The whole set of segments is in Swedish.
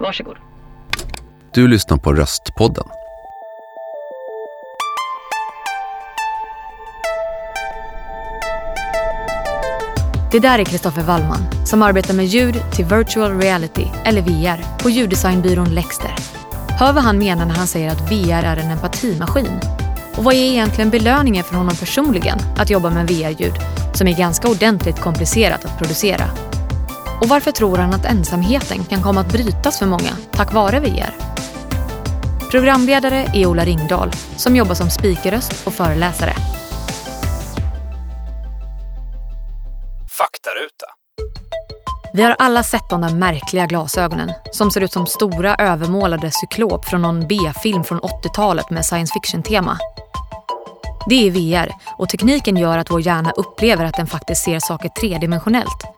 Varsågod. Du lyssnar på Röstpodden. Det där är Kristoffer Wallman som arbetar med ljud till virtual reality, eller VR, på ljuddesignbyrån Lexter. Hör vad han menar när han säger att VR är en empatimaskin. Och vad är egentligen belöningen för honom personligen att jobba med VR-ljud som är ganska ordentligt komplicerat att producera? Och varför tror han att ensamheten kan komma att brytas för många tack vare VR? Programledare är Ola Ringdahl som jobbar som speakerröst och föreläsare. Faktaruta. Vi har alla sett de där märkliga glasögonen som ser ut som stora övermålade cyklop från någon B-film från 80-talet med science fiction-tema. Det är VR och tekniken gör att vår hjärna upplever att den faktiskt ser saker tredimensionellt.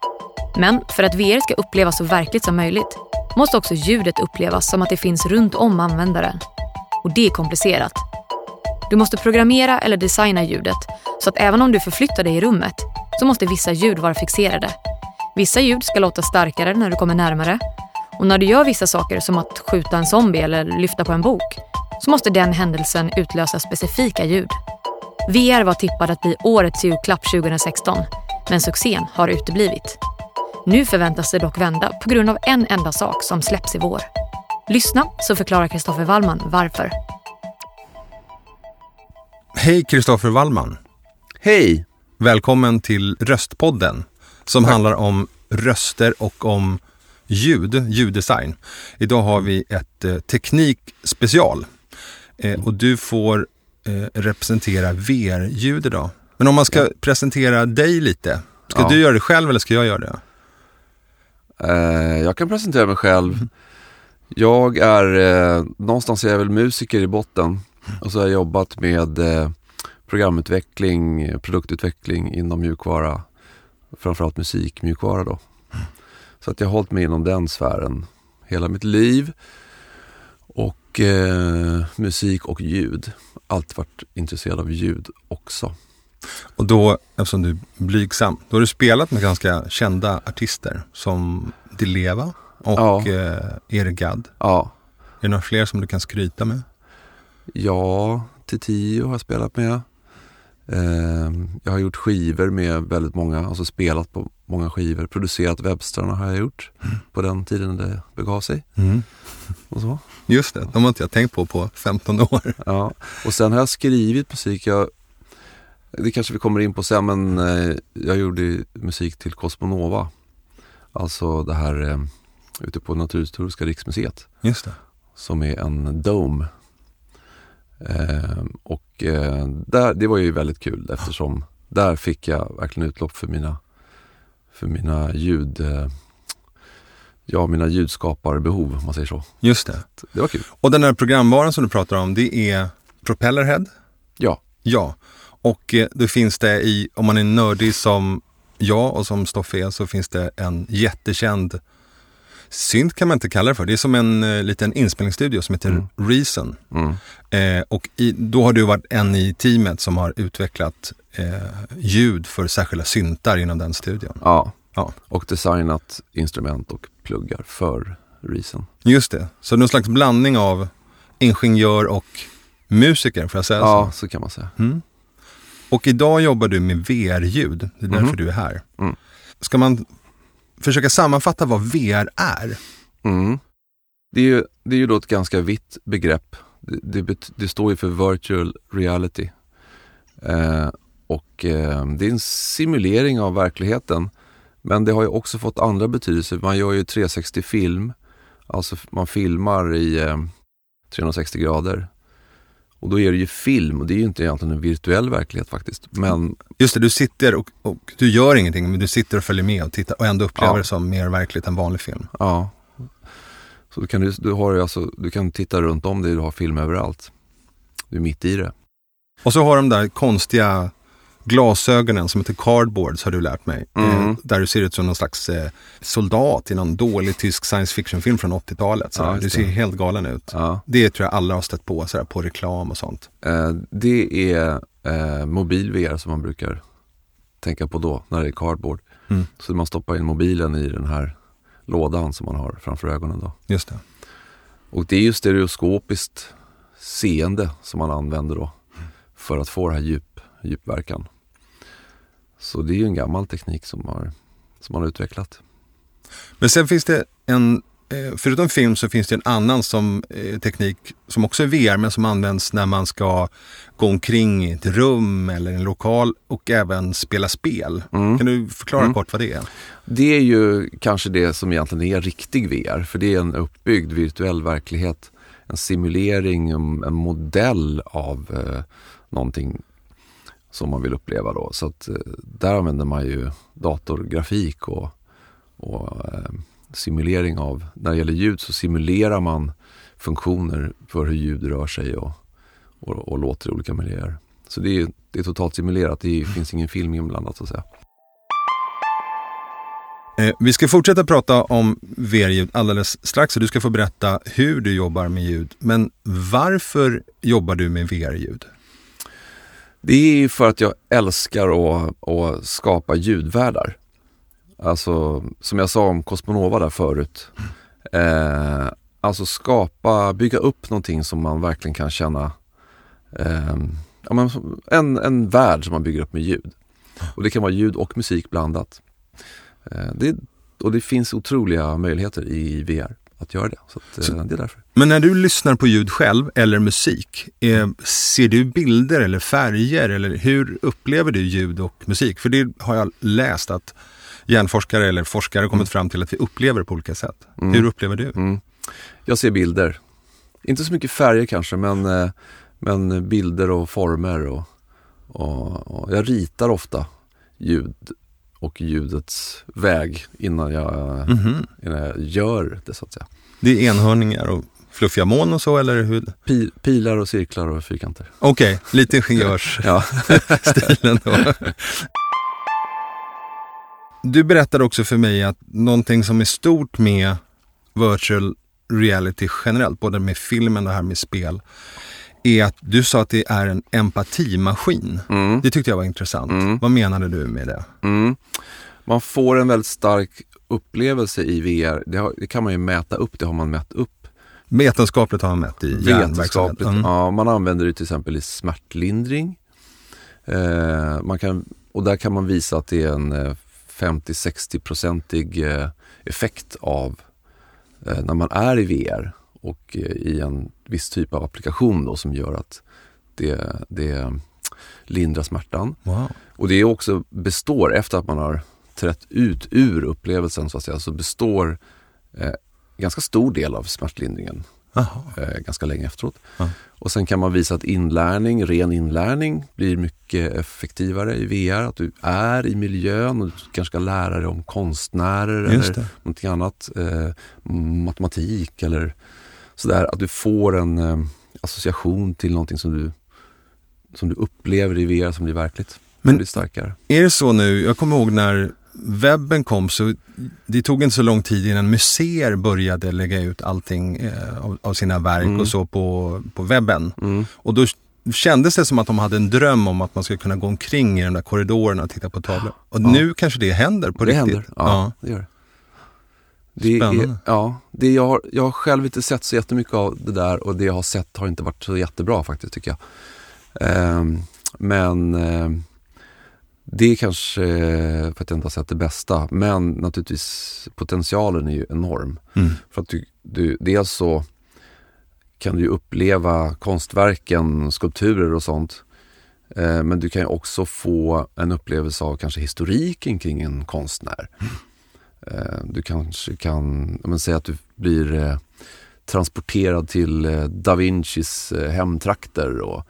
Men för att VR ska upplevas så verkligt som möjligt måste också ljudet upplevas som att det finns runt om användaren. Och det är komplicerat. Du måste programmera eller designa ljudet så att även om du förflyttar dig i rummet så måste vissa ljud vara fixerade. Vissa ljud ska låta starkare när du kommer närmare. Och när du gör vissa saker som att skjuta en zombie eller lyfta på en bok så måste den händelsen utlösa specifika ljud. VR var tippad att bli årets julklapp 2016 men succén har uteblivit. Nu förväntas det dock vända på grund av en enda sak som släpps i vår. Lyssna så förklarar Kristoffer Wallman varför. Hej Kristoffer Wallman. Hej! Välkommen till Röstpodden som handlar om röster och om ljud, ljuddesign. Idag har vi ett eh, teknikspecial eh, och du får eh, representera VR-ljud idag. Men om man ska presentera dig lite, ska Ja. du göra det själv eller ska jag göra det? Eh, jag kan presentera mig själv. Jag är, eh, någonstans är jag väl musiker i botten. Och så har jag jobbat med eh, programutveckling, produktutveckling inom mjukvara. Framförallt musikmjukvara då. Så att jag har hållit mig inom den sfären hela mitt liv. Och eh, musik och ljud. Alltid varit intresserad av ljud också. Och då, eftersom du är blygsam, då har du spelat med ganska kända artister som Dileva och Ja. eh, Erik Gadd. Ja, Är det några fler som du kan skryta med? Ja, Tio har jag spelat med. Eh, jag har gjort skivor med väldigt många, alltså spelat på många skivor. Producerat Webstrarna har jag gjort på den tiden det begav sig. Och så. Just det, de har inte jag tänkt på på 15 år. Ja. Och sen har jag skrivit musik. Jag, det kanske vi kommer in på sen men eh, jag gjorde musik till Cosmonova. Alltså det här eh, ute på Naturhistoriska riksmuseet. Just det. som är en dome. Eh, och eh, där, det var ju väldigt kul eftersom där fick jag verkligen utlopp för mina, för mina ljud, eh, ja mina ljudskaparbehov om man säger så. Just det. Det var kul. Och den här programvaran som du pratar om, det är Propellerhead? Ja, Ja. Och eh, då finns det i, om man är nördig som jag och som Stoffe är, så finns det en jättekänd synt kan man inte kalla det för. Det är som en eh, liten inspelningsstudio som heter Reason. mm. Eh, och i, då har du varit en i teamet som har utvecklat eh, ljud för särskilda syntar inom den studion. ja. Ja. Och designat instrument och pluggar för Reason. Just det. Så någon slags blandning av ingenjör och musiker, får jag säga Ja, så? så kan man säga. Mm. Och idag jobbar du med VR-ljud. Det är därför Mhm. du är här. Mm. Ska man försöka sammanfatta vad VR är? Mm. Det, är ju, det är ju då ett ganska vitt begrepp. Det, det, det står ju för virtual reality. Eh, och eh, det är en simulering av verkligheten. Men det har ju också fått andra betydelser. Man gör ju 360-film. Alltså man filmar i eh, 360 grader. Och då är det ju film och det är ju inte egentligen en virtuell verklighet faktiskt. Men Just det, du sitter och, och du gör ingenting, men du sitter och följer med och tittar och ändå upplever Ja. det som mer verkligt än vanlig film. ja. Så du kan, du, du, har ju alltså, du kan titta runt om dig, du har film överallt. Du är mitt i det. Och så har de där konstiga glasögonen som heter cardboards har du lärt mig. Mm. Eh, där du ser ut som någon slags eh, soldat i någon dålig tysk science fiction-film från 80-talet. Så Ja, du ser helt galen ut. Ja. Det tror jag alla har stött på, så här, på reklam och sånt. Eh, det är eh, mobil VR som man brukar tänka på då, när det är cardboard. Mm. Så man stoppar in mobilen i den här lådan som man har framför ögonen. Då. Just det. Och det är ju stereoskopiskt seende som man använder då för att få det här djup, djupverkan. Så det är ju en gammal teknik som, har, som man har utvecklat. Men sen finns det en, eh, förutom film så finns det en annan som, eh, teknik som också är VR men som används när man ska gå omkring i ett rum eller en lokal och även spela spel. Mm. Kan du förklara Mm. kort vad det är? Det är ju kanske det som egentligen är riktig VR, för det är en uppbyggd virtuell verklighet. En simulering, en, en modell av eh, någonting som man vill uppleva då. Så att eh, där använder man ju datorgrafik och, och eh, simulering av, när det gäller ljud så simulerar man funktioner för hur ljud rör sig och, och, och låter i olika miljöer. Så det är, det är totalt simulerat, det är, finns ingen film inblandat så att säga. Eh, vi ska fortsätta prata om VR-ljud alldeles strax och du ska få berätta hur du jobbar med ljud. Men varför jobbar du med VR-ljud? Det är för att jag älskar att, att skapa ljudvärldar. Alltså som jag sa om Cosmonova där förut. Eh, alltså skapa, bygga upp någonting som man verkligen kan känna eh, en, en värld som man bygger upp med ljud. Och det kan vara ljud och musik blandat. Eh, det, och det finns otroliga möjligheter i VR att göra det. Så, att, eh, Så- det är därför. Men när du lyssnar på ljud själv eller musik, eh, ser du bilder eller färger eller hur upplever du ljud och musik? För det har jag läst att hjärnforskare eller forskare kommit fram till att vi upplever på olika sätt. Mm. Hur upplever du? Mm. Jag ser bilder. Inte så mycket färger kanske, men, eh, men bilder och former. Och, och, och jag ritar ofta ljud och ljudets väg innan jag, Mhm. innan jag gör det så att säga. Det är enhörningar och fluffiga moln och så eller hur? Pi, pilar och cirklar och fyrkanter. Okej, lite ingenjörsstilen då. Du berättade också för mig att någonting som är stort med virtual reality generellt, både med filmen och det här med spel, är att du sa att det är en empatimaskin. Mm. Det tyckte jag var intressant. Mm. Vad menade du med det? Mm. Man får en väldigt stark upplevelse i VR. Det, har, det kan man ju mäta upp, det har man mätt upp. Vetenskapligt har man mätt i. Vetenskapligt. Mm. Ja, man använder det till exempel i smärtlindring. Eh, man kan, och där kan man visa att det är en eh, 50-60-procentig eh, effekt av eh, när man är i VR och eh, i en viss typ av applikation då, som gör att det, det lindrar smärtan. Wow. Och det är också består efter att man har trätt ut ur upplevelsen så att säga, så består eh, ganska stor del av smärtlindringen eh, ganska länge efteråt. Ja. Och sen kan man visa att inlärning, ren inlärning blir mycket effektivare i VR. Att du är i miljön och du kanske ska lära dig om konstnärer Just eller det. någonting annat. Eh, matematik eller sådär. Att du får en eh, association till någonting som du, som du upplever i VR som blir verkligt. Men, blir starkare. Är det så nu, jag kommer ihåg när webben kom så det tog inte så lång tid innan museer började lägga ut allting eh, av, av sina verk Mm. och så på, på webben. Mm. Och då kändes det som att de hade en dröm om att man skulle kunna gå omkring i de där korridorerna och titta på tavlor. Och Ja. nu kanske det händer på det riktigt. händer. Ja, det gör det. det Spännande. är, ja, det jag, har, jag har själv inte sett så jättemycket av det där och det jag har sett har inte varit så jättebra faktiskt tycker jag. Ehm, men ehm, det är kanske för att jag inte har sett det bästa. Men naturligtvis potentialen är ju enorm. Mm. För att du, du, dels så kan du ju uppleva konstverken, skulpturer och sånt. Eh, men du kan ju också få en upplevelse av kanske historiken kring en konstnär. Eh, du kanske kan men, säga att du blir eh, transporterad till eh, Da Vincis eh, hemtrakter och,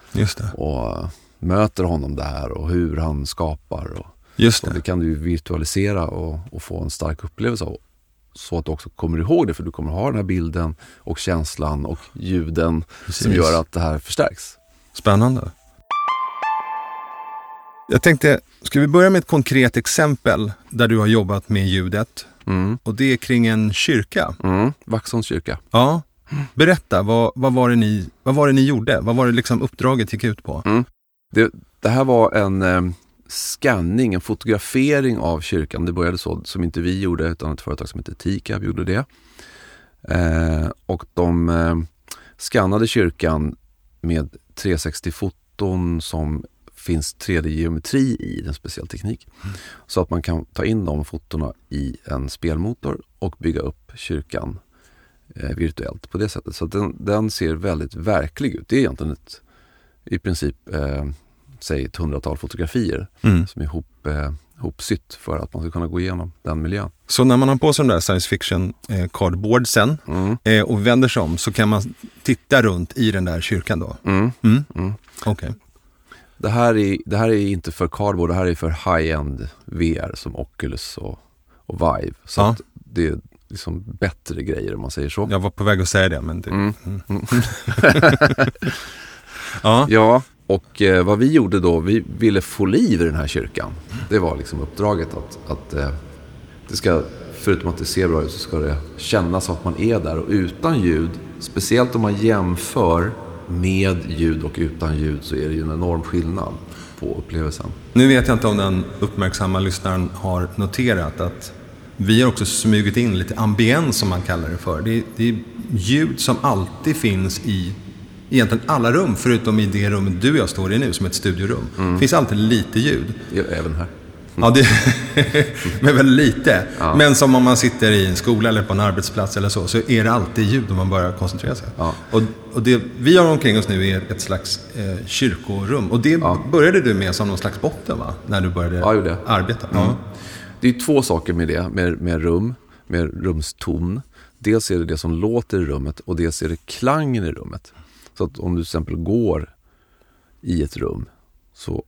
och möter honom där och hur han skapar. Och, Just det det. kan du virtualisera och, och få en stark upplevelse av. Så att du också kommer ihåg det, för du kommer ha den här bilden och känslan och ljuden Precis. som gör att det här förstärks. Spännande. Jag tänkte, ska vi börja med ett konkret exempel där du har jobbat med ljudet? Mm. Och det är kring en kyrka. Mm. Vaxholms kyrka. Ja. Berätta, vad, vad, var det ni, vad var det ni gjorde? Vad var det liksom uppdraget gick ut på? Det, det här var en eh, scanning, en fotografering av kyrkan. Det började så, som inte vi gjorde utan ett företag som heter Tikab gjorde det. Eh, och de eh, skannade kyrkan med 360-foton som finns 3D-geometri i, en speciell teknik. Mm. Så att man kan ta in de fotona i en spelmotor och bygga upp kyrkan eh, virtuellt på det sättet. Så den, den, ser väldigt verklig ut. Det är egentligen ett, i princip, eh, säg ett hundratal fotografier mm. som är ihop, eh, ihopsytt för att man ska kunna gå igenom den miljön. Så när man har på sig de där science fiction eh, cardboardsen mm. eh, och vänder sig om så kan man titta runt i den där kyrkan då? Mm. mm. mm. Okay. Det här, är, det här är inte för cardboard, det här är för high-end VR som Oculus och, och Vive. Så ja. det är liksom bättre grejer om man säger så. Jag var på väg att säga det men det... Ja. ja, och eh, vad vi gjorde då, vi ville få liv i den här kyrkan. Det var liksom uppdraget att, att eh, det ska, förutom att det ser bra ut, så ska det kännas att man är där. Och utan ljud, speciellt om man jämför med ljud och utan ljud, så är det ju en enorm skillnad på upplevelsen. Nu vet jag inte om den uppmärksamma lyssnaren har noterat att vi har också smugit in lite ambiens som man kallar det för. Det är, det är ljud som alltid finns i egentligen alla rum, förutom i det rummet du och jag står i nu, som ett studiorum. Mm. Det finns alltid lite ljud. Ja, även här. Ja, det, men väldigt lite. Ja. Men som om man sitter i en skola eller på en arbetsplats eller så, så är det alltid ljud om man börjar koncentrera sig. Ja. Och, och det vi har omkring oss nu är ett slags eh, kyrkorum. Och det ja. började du med som någon slags botten, va? När du började ja, arbeta. Mm. Det är två saker med det, med, med rum, med rumston. Dels är det det som låter i rummet och dels är det klangen i rummet. Så att om du till exempel går i ett rum så,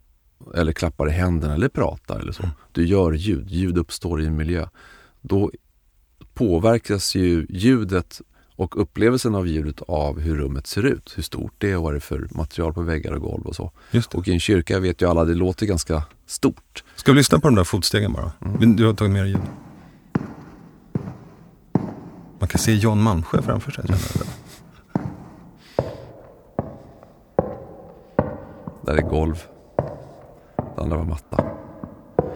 eller klappar i händerna eller pratar eller så. Mm. Du gör ljud, ljud uppstår i en miljö. Då påverkas ju ljudet och upplevelsen av ljudet av hur rummet ser ut. Hur stort det är och vad det är för material på väggar och golv och så. Och i en kyrka vet ju alla, det låter ganska stort. Ska vi lyssna på de där fotstegen bara? Mm. Du har tagit med dig ljud. Man kan se John Malmsjö framför sig. Där är golv. Det andra var matta.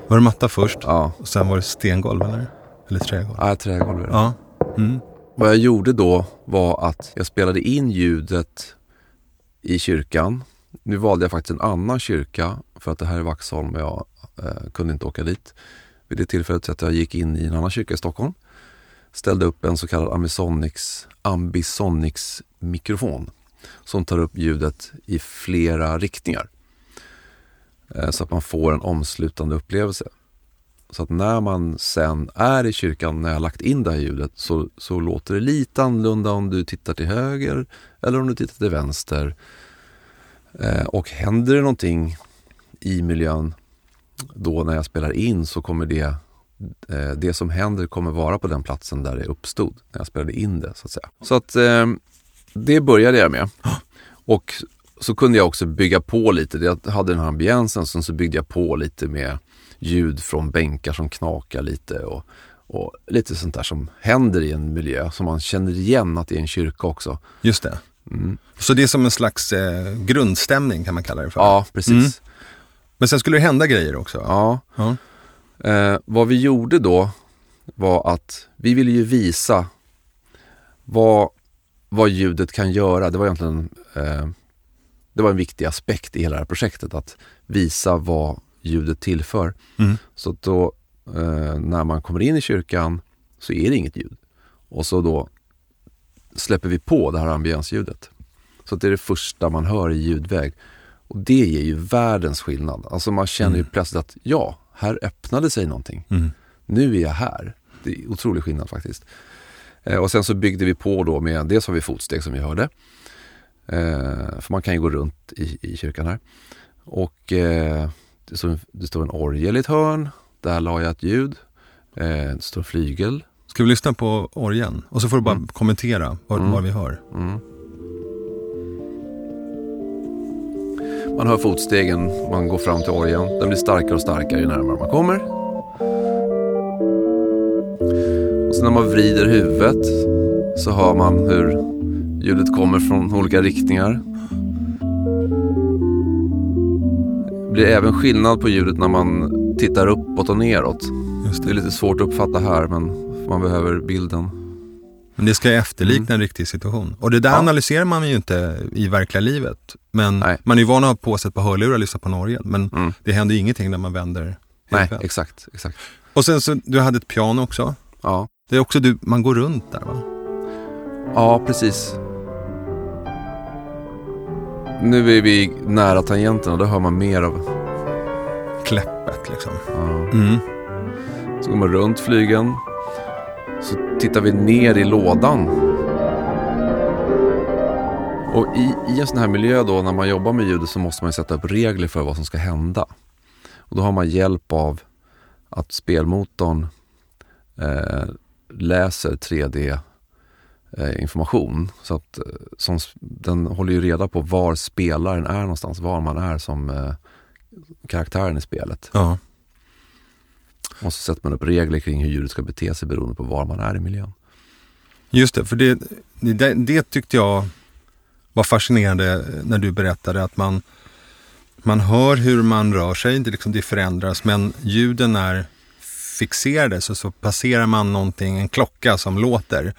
Var det matta först? Ja. Och sen var det stengolv eller? Eller trägolv? Ja, trägolv är det. Ja. Mm. Vad jag gjorde då var att jag spelade in ljudet i kyrkan. Nu valde jag faktiskt en annan kyrka för att det här är Vaxholm och jag eh, kunde inte åka dit. Vid det tillfället så att jag gick in i en annan kyrka i Stockholm. Ställde upp en så kallad Ambisonics, Ambisonics mikrofon som tar upp ljudet i flera riktningar. Eh, så att man får en omslutande upplevelse. Så att när man sen är i kyrkan, när jag har lagt in det här ljudet, så, så låter det lite annorlunda om du tittar till höger eller om du tittar till vänster. Eh, och händer det någonting i miljön då när jag spelar in så kommer det eh, det som händer kommer vara på den platsen där det uppstod när jag spelade in det. Så att säga. Så att eh, det började jag med. Och så kunde jag också bygga på lite. Jag hade den här ambiensen, sen så byggde jag på lite med ljud från bänkar som knakar lite och, och lite sånt där som händer i en miljö som man känner igen att det är en kyrka också. Just det. Mm. Så det är som en slags eh, grundstämning kan man kalla det för? Ja, precis. Mm. Men sen skulle det hända grejer också? Ja. ja. Eh, vad vi gjorde då var att vi ville ju visa vad, vad ljudet kan göra. Det var egentligen eh, det var en viktig aspekt i hela det här projektet att visa vad ljudet tillför. Mm. Så då eh, när man kommer in i kyrkan så är det inget ljud. Och så då släpper vi på det här ambiensljudet. Så det är det första man hör i ljudväg. Och det ger ju världens skillnad. Alltså man känner mm. ju plötsligt att ja, här öppnade sig någonting. Mm. Nu är jag här. Det är otrolig skillnad faktiskt. Eh, och sen så byggde vi på då med, dels har vi fotsteg som vi hörde. Eh, för man kan ju gå runt i, i kyrkan här. Och eh, det, står, det står en orgel i ett hörn. Där la jag ett ljud. Det står flygel. Ska vi lyssna på orgeln? Och så får du bara mm. kommentera vad, mm. vad vi hör. Mm. Man hör fotstegen, man går fram till orgeln. Den blir starkare och starkare ju närmare man kommer. När man vrider huvudet så hör man hur ljudet kommer från olika riktningar blir även skillnad på ljudet när man tittar uppåt och neråt. Just Det är lite svårt att uppfatta här men man behöver bilden. Men det ska efterlikna en riktig situation. Och det där Ja. analyserar man ju inte i verkliga livet. Men Nej. man är ju van att ha på sig ett par hörlurar och lyssna på en orgel. Men Mm. det händer ju ingenting när man vänder Nej, exakt. exakt. Och sen så, du hade ett piano också. Ja. Det är också du, man går runt där va? ja, precis. Nu är vi nära tangenterna, då hör man mer av... Kläppet liksom. Ja. Mm. Så går man runt flygeln. Så tittar vi ner i lådan. Och i, i en sån här miljö då när man jobbar med ljudet så måste man sätta upp regler för vad som ska hända. Och då har man hjälp av att spelmotorn eh, läser 3D eh, information. Så att eh, som, den håller ju reda på var spelaren är någonstans, var man är som eh, karaktären i spelet. Ja. Och så sätter man upp regler kring hur djuret ska bete sig beroende på var man är i miljön. Just det, för det, det, det tyckte jag var fascinerande när du berättade att man, man hör hur man rör sig, det, liksom, det förändras, men ljuden är fixerade. Så, så passerar man någonting, en klocka som låter,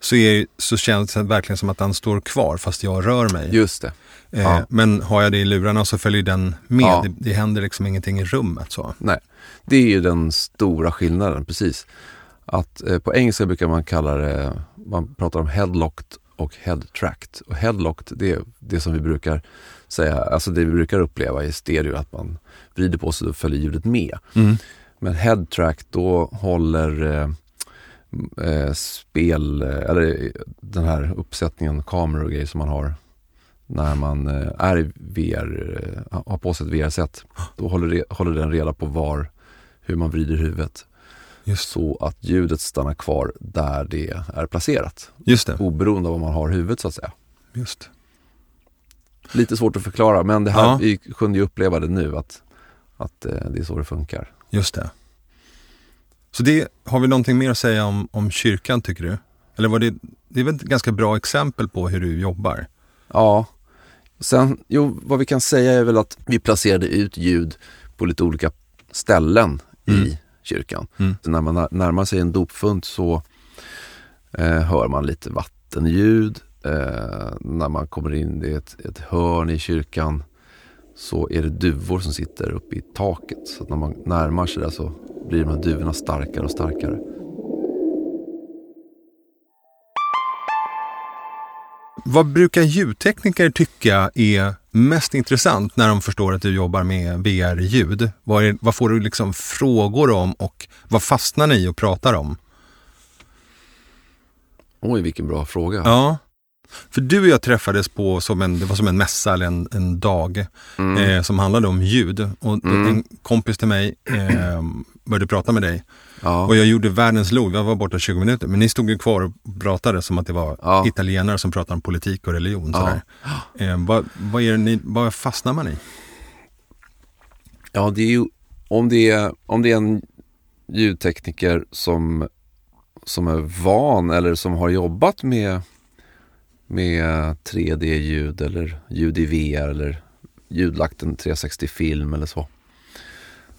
så, är, så känns det verkligen som att den står kvar fast jag rör mig. Just det. Eh, ja. Men har jag det i lurarna så följer den med. Ja. Det, det händer liksom ingenting i rummet. så. Nej, det är ju den stora skillnaden, precis. Att eh, på engelska brukar man kalla det, man pratar om headlocked och head-tracked. Och headlocked, det är det som vi brukar säga, alltså det vi brukar uppleva i stereo, att man vrider på sig och följer ljudet med. Men head-tracked, då håller eh, eh, spel, eh, eller eh, den här uppsättningen kameror och grejer som man har när man eh, är VR, har på sig ett VR-set. Då håller, det, håller den reda på var, hur man vrider huvudet. Just, Så att ljudet stannar kvar där det är placerat. just det. Oberoende av var man har huvudet så att säga. Just. Lite svårt att förklara men det här, Ja. vi kunde ju uppleva det nu att, att det är så det funkar. Just det. Så det, har vi någonting mer att säga om, om kyrkan tycker du? Eller var det, det är väl ett ganska bra exempel på hur du jobbar? Ja, sen, jo, vad vi kan säga är väl att vi placerade ut ljud på lite olika ställen Mm. i kyrkan. Mm. Så när man när- närmar sig en dopfunt så eh, hör man lite vattenljud. Eh, när man kommer in i ett, ett hörn i kyrkan så är det duvor som sitter uppe i taket. Så när man närmar sig det så blir de här duvorna starkare och starkare. Vad brukar ljudtekniker tycka är mest intressant när de förstår att du jobbar med VR-ljud? Vad, vad får du liksom frågor om och vad fastnar ni i och pratar om? Oj, vilken bra fråga. Ja. För du och jag träffades på som en, det var som en mässa eller en, en dag Mm. eh, som handlade om ljud. Och Mm. en kompis till mig eh, började prata med dig. ja. Och jag gjorde världens log, jag var borta 20 minuter. Men ni stod ju kvar och pratade som att det var Ja. italienare som pratade om politik och religion. Ja. Sådär. Eh, vad, vad, är ni, vad fastnar man i? Ja, det är ju om det är, om det är en ljudtekniker som, som är van eller som har jobbat med, med 3D-ljud eller ljud i VR eller ljudlagt en 360-film eller så.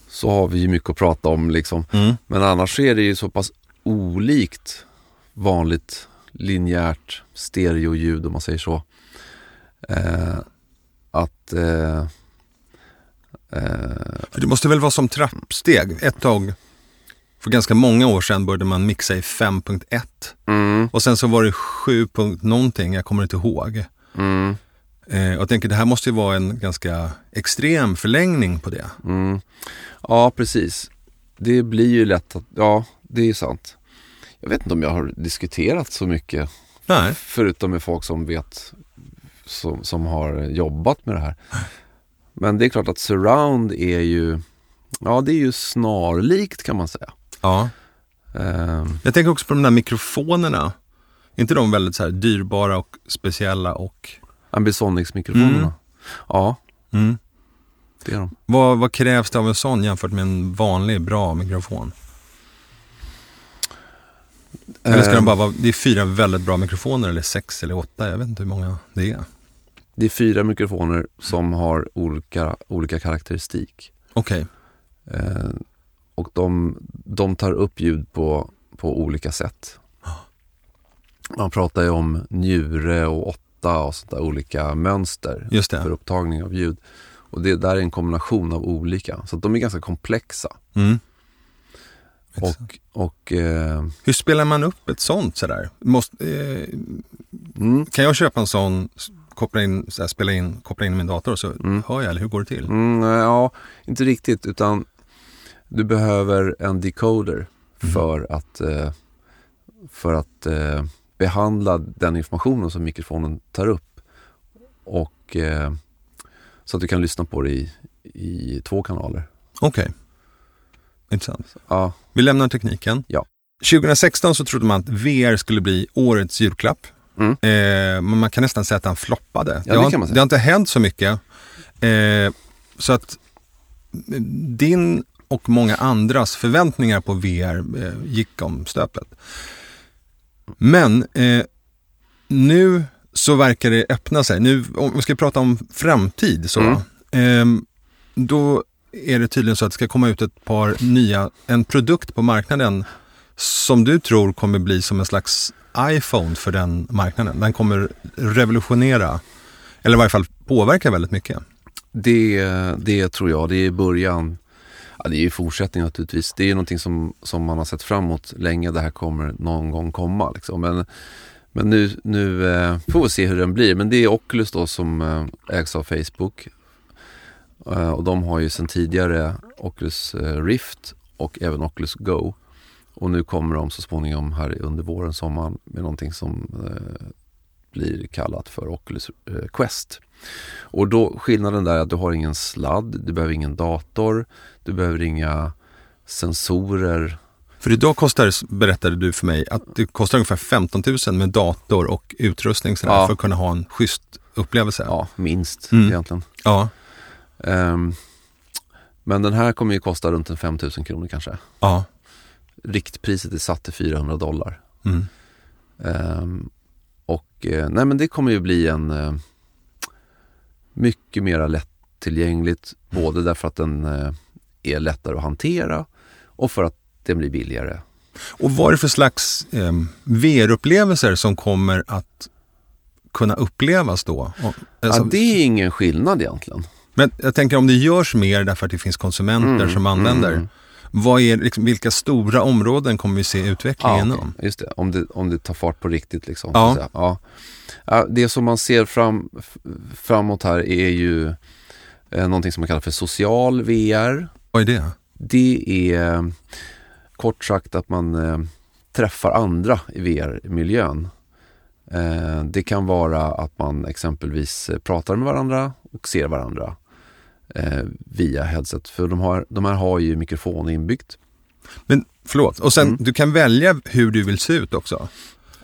Så har vi ju mycket att prata om liksom. Men annars är det ju så pass olikt vanligt linjärt stereoljud om man säger så. Eh, att eh, eh, För det måste väl vara som trappsteg. Ett tag, för ganska många år sedan började man mixa i 5.1. mm, Och sen så var det 7. punkt någonting, jag kommer inte ihåg. mm, Eh, jag tänker det här måste ju vara en ganska extrem förlängning på det. mm. Ja, precis. Det blir ju lätt att, ja, det är sant. Jag vet inte om jag har diskuterat så mycket, Nej. förutom med folk som vet, som, som har jobbat med det här. Men det är klart att surround är ju, ja det är ju snarlikt kan man säga. Ja. Ehm, Jag tänker också på de där mikrofonerna. Är inte de väldigt så här dyrbara och speciella och... Ambisonics-mikrofonerna. Mm. Ja, Mm. det är de. Vad, vad krävs det av en sån jämfört med en vanlig bra mikrofon? Eller ska de Ehm, bara vara, det är fyra väldigt bra mikrofoner eller sex eller åtta, jag vet inte hur många det är. det är fyra mikrofoner som har olika, olika karaktäristik. Okej. Eh, och de, de tar upp ljud på, på olika sätt. Man pratar ju om njure och åtta och sånt där olika mönster Just det. för upptagning av ljud. Och det där är en kombination av olika, så att de är ganska komplexa. Mm. Och, och eh, Hur spelar man upp ett sånt sådär? Måste, eh, mm, kan jag köpa en sån, koppla in, såhär, spela in, koppla in i min dator och så Mm. hör jag, eller hur går det till? mm, ja, inte riktigt utan du behöver en decoder för att, eh, för att eh, behandla den informationen som mikrofonen tar upp. Och eh, så att du kan lyssna på det i, i två kanaler. Okej. Intressant. Ja, Vi lämnar tekniken. Ja. 2016 så trodde man att VR skulle bli årets julklapp. Mm. Eh, men man kan nästan säga att han floppade. det har, det har inte hänt så mycket. Eh, så att eh, din och många andras förväntningar på VR eh, gick om stöpet. Men eh, nu så verkar det öppna sig. Nu, om vi ska prata om framtid så. Mm. ehm, då är det tydligen så att det ska komma ut ett par nya, en produkt på marknaden som du tror kommer bli som en slags iPhone för den marknaden. Den kommer revolutionera, eller i varje fall påverka väldigt mycket. det, det tror jag. Det är början. Ja, det är ju fortsättning naturligtvis. Det är någonting som, som man har sett fram emot länge. Det här kommer någon gång komma. Liksom. Men, men nu, nu eh, får vi se hur den blir. Men det är Oculus då som eh, ägs av Facebook. Eh, och de har ju sedan tidigare Oculus eh, Rift och även Oculus Go. Och nu kommer de så småningom här under våren, sommaren med någonting som eh, blir kallat för Oculus eh, Quest. Och då skillnaden där är att du har ingen sladd, du behöver ingen dator, du behöver inga sensorer. För idag kostar, berättade du för mig, att det kostar ungefär 15 000 med dator och utrustning sådär, Ja. för att kunna ha en schysst upplevelse. Ja, minst Mm. egentligen. Ja. Ehm, men den här kommer ju kosta runt en 5 000 kronor kanske. ja. Riktpriset är satt till 400 dollar. Mm. Ehm, och eh, nej men det kommer ju bli en eh, mycket mera lättillgängligt. Både därför att den eh, är lättare att hantera och för att den blir billigare. Och vad är det för slags eh, VR-upplevelser som kommer att kunna upplevas då? Alltså, ja, det är ingen skillnad egentligen. Men jag tänker om det görs mer därför att det finns konsumenter Mm, som använder. mm. Vad är, liksom, vilka stora områden kommer vi se utveckling Ja, inom? just det. Om, det. om det tar fart på riktigt. Liksom, Ja. Ja. Det som man ser fram, framåt här är ju eh, någonting som man kallar för social VR. Vad är det? Det är kort sagt att man eh, träffar andra i VR-miljön. Eh, det kan vara att man exempelvis eh, pratar med varandra och ser varandra eh, via headset. För de, har, de här har ju mikrofon inbyggt. Men förlåt, och sen Mm. du kan välja hur du vill se ut också.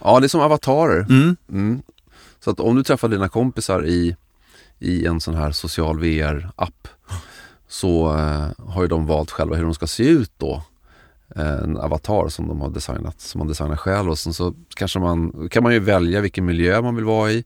Ja, det är som avatarer. Mm. Mm. Så att om du träffar dina kompisar i, i en sån här social VR-app så eh, har ju de valt själva hur de ska se ut då. Eh, En avatar som de har designat, som man designar själv och sen så kanske man, kan man ju välja vilken miljö man vill vara i.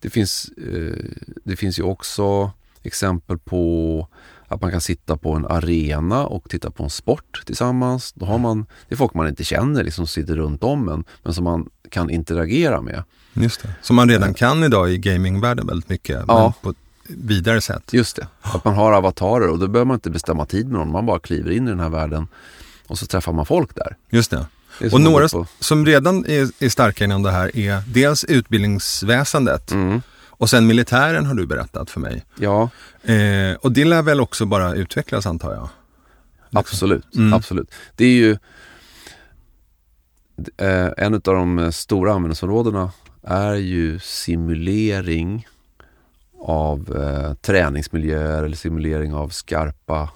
Det finns, eh, det finns ju också exempel på att man kan sitta på en arena och titta på en sport tillsammans. Då har man, det är folk man inte känner liksom, som sitter runt om en, men som man kan interagera med. Just det. Som man redan kan idag i gamingvärlden väldigt mycket, Ja. men på ett vidare sätt. Just det, att man har avatarer och då behöver man inte bestämma tid med någon. Man bara kliver in i den här världen och så träffar man folk där. Just det. Det Och några som redan är, är starka inom det här är dels utbildningsväsendet Mm, och sen militären har du berättat för mig. ja, Eh, och det lär väl också bara utvecklas antar jag? absolut. Mm. absolut. Det är ju eh, en av de stora användningsområdena är ju simulering av eh, träningsmiljöer eller simulering av skarpa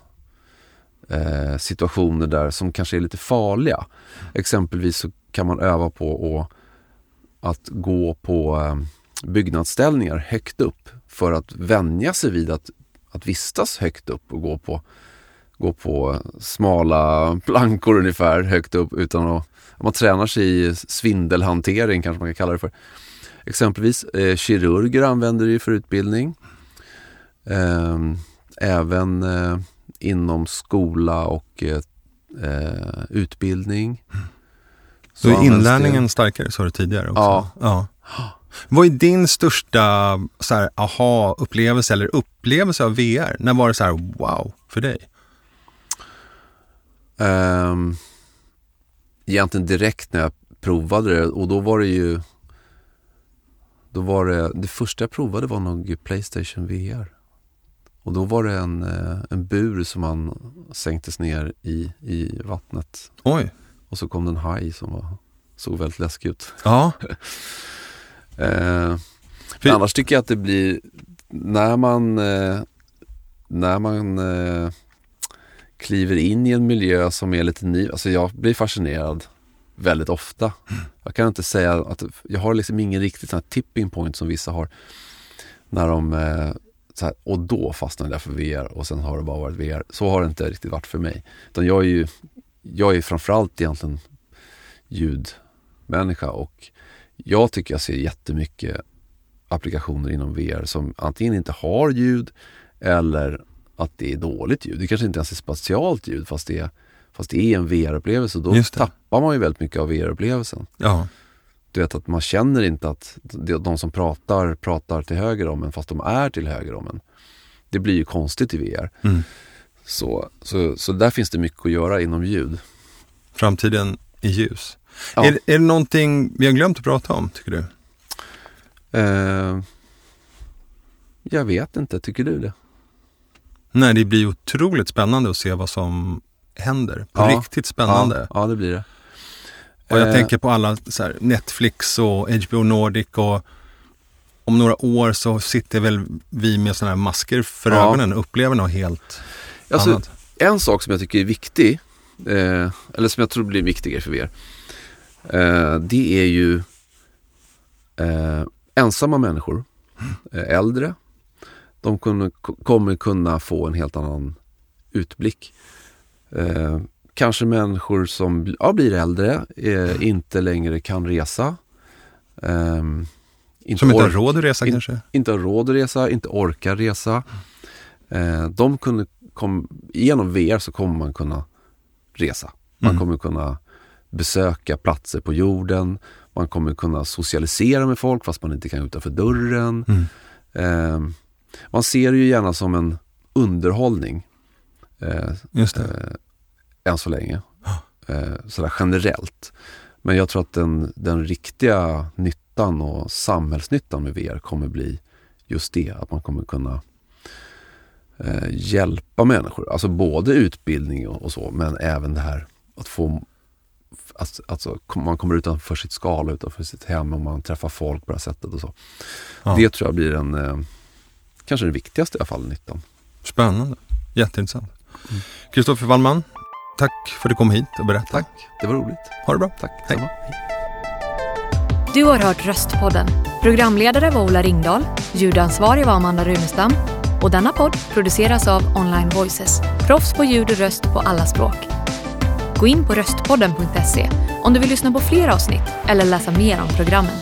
eh, situationer där som kanske är lite farliga. Exempelvis så kan man öva på att, att gå på eh, byggnadsställningar högt upp för att vänja sig vid att, att vistas högt upp och gå på, gå på smala plankor ungefär högt upp utan att man tränar sig i svindelhantering kanske man kan kalla det för. Exempelvis eh, kirurger använder det för utbildning. Eh, även eh, inom skola och eh, eh, utbildning. Så är används inlärningen starkare, sa du tidigare också. Ja. ja. Vad är din största så här, aha-upplevelse eller upplevelse av VR? När var det så här wow för dig? Um, egentligen direkt när jag provade det och då var det ju då var det, det första jag provade var nog Playstation VR. Och då var det en, eh, en bur som man sänktes ner i, i vattnet. Oj. Och så kom det en haj som var, såg väldigt läskig ut. Ja. Eh, För- annars tycker jag att det blir, när man, eh, när man eh, kliver in i en miljö som är lite ny, alltså jag blir fascinerad väldigt ofta. Jag kan inte säga att, jag har liksom ingen riktigt sån tipping point som vissa har. När de, eh, här, och då fastnade jag för VR och sen har det bara varit VR. Så har det inte riktigt varit för mig. Utan jag är ju, jag är framförallt egentligen ljudmänniska och jag tycker jag ser jättemycket applikationer inom VR som antingen inte har ljud eller att det är dåligt ljud. Det kanske inte ens är spatialt ljud fast det är, fast det är en VR-upplevelse. Då tappar man ju väldigt mycket av VR-upplevelsen. ja. Du vet att man känner inte att de de som pratar, pratar till höger om en fast de är till höger om en. Det blir ju konstigt i VR. Mm. Så, så, så där finns det mycket att göra inom ljud. Framtiden i ljus. Ja. Är, är det någonting vi har glömt att prata om, tycker du? Eh, jag vet inte, tycker du det? Nej, det blir otroligt spännande att se vad som händer. På Ja. riktigt spännande. Ja, ja det blir det. Och jag Eh, tänker på alla så här, Netflix och HBO Nordic och om några år så sitter väl vi med sådana här masker för Ja. ögonen och upplever något helt Alltså, annat. en sak som jag tycker är viktig, eh, eller som jag tror blir viktigare för er, eh, det är ju eh, ensamma människor, eh, äldre, de kunna, kommer kunna få en helt annan utblick. Eh, kanske människor som ja, blir äldre, eh, inte längre kan resa. ehm, inte Som inte har råd att resa in- kanske? inte har råd att resa, inte orkar resa. Eh, de kunde, kom, genom VR så kommer man kunna resa. Man Mm. kommer kunna besöka platser på jorden. Man kommer kunna socialisera med folk fast man inte kan utanför dörren. Mm. Eh, man ser det ju gärna som en underhållning. Eh, Just det. eh, än så länge. Eh, sådär generellt. Men jag tror att den, den riktiga nyttan och samhällsnyttan med VR kommer bli just det. Att man kommer kunna eh, hjälpa människor. Alltså både utbildning och, och så, men även det här att få att, alltså, man kommer utanför sitt skal, utanför sitt hem och man träffar folk på det här sättet och så. Ja. Det tror jag blir en, eh, kanske den viktigaste i alla fall, nyttan. Spännande. Jätteintressant. Mm. Kristoffer Wallman, tack för att du kom hit och berättade. Tack, det var roligt. Ha det bra. Tack. Hej. Samma. Du har hört Röstpodden. Programledare var Ola Ringdahl, ljudansvarig var Amanda Runestam och denna podd produceras av Online Voices, proffs på ljud och röst på alla språk. Gå in på röstpodden.se om du vill lyssna på fler avsnitt eller läsa mer om programmen.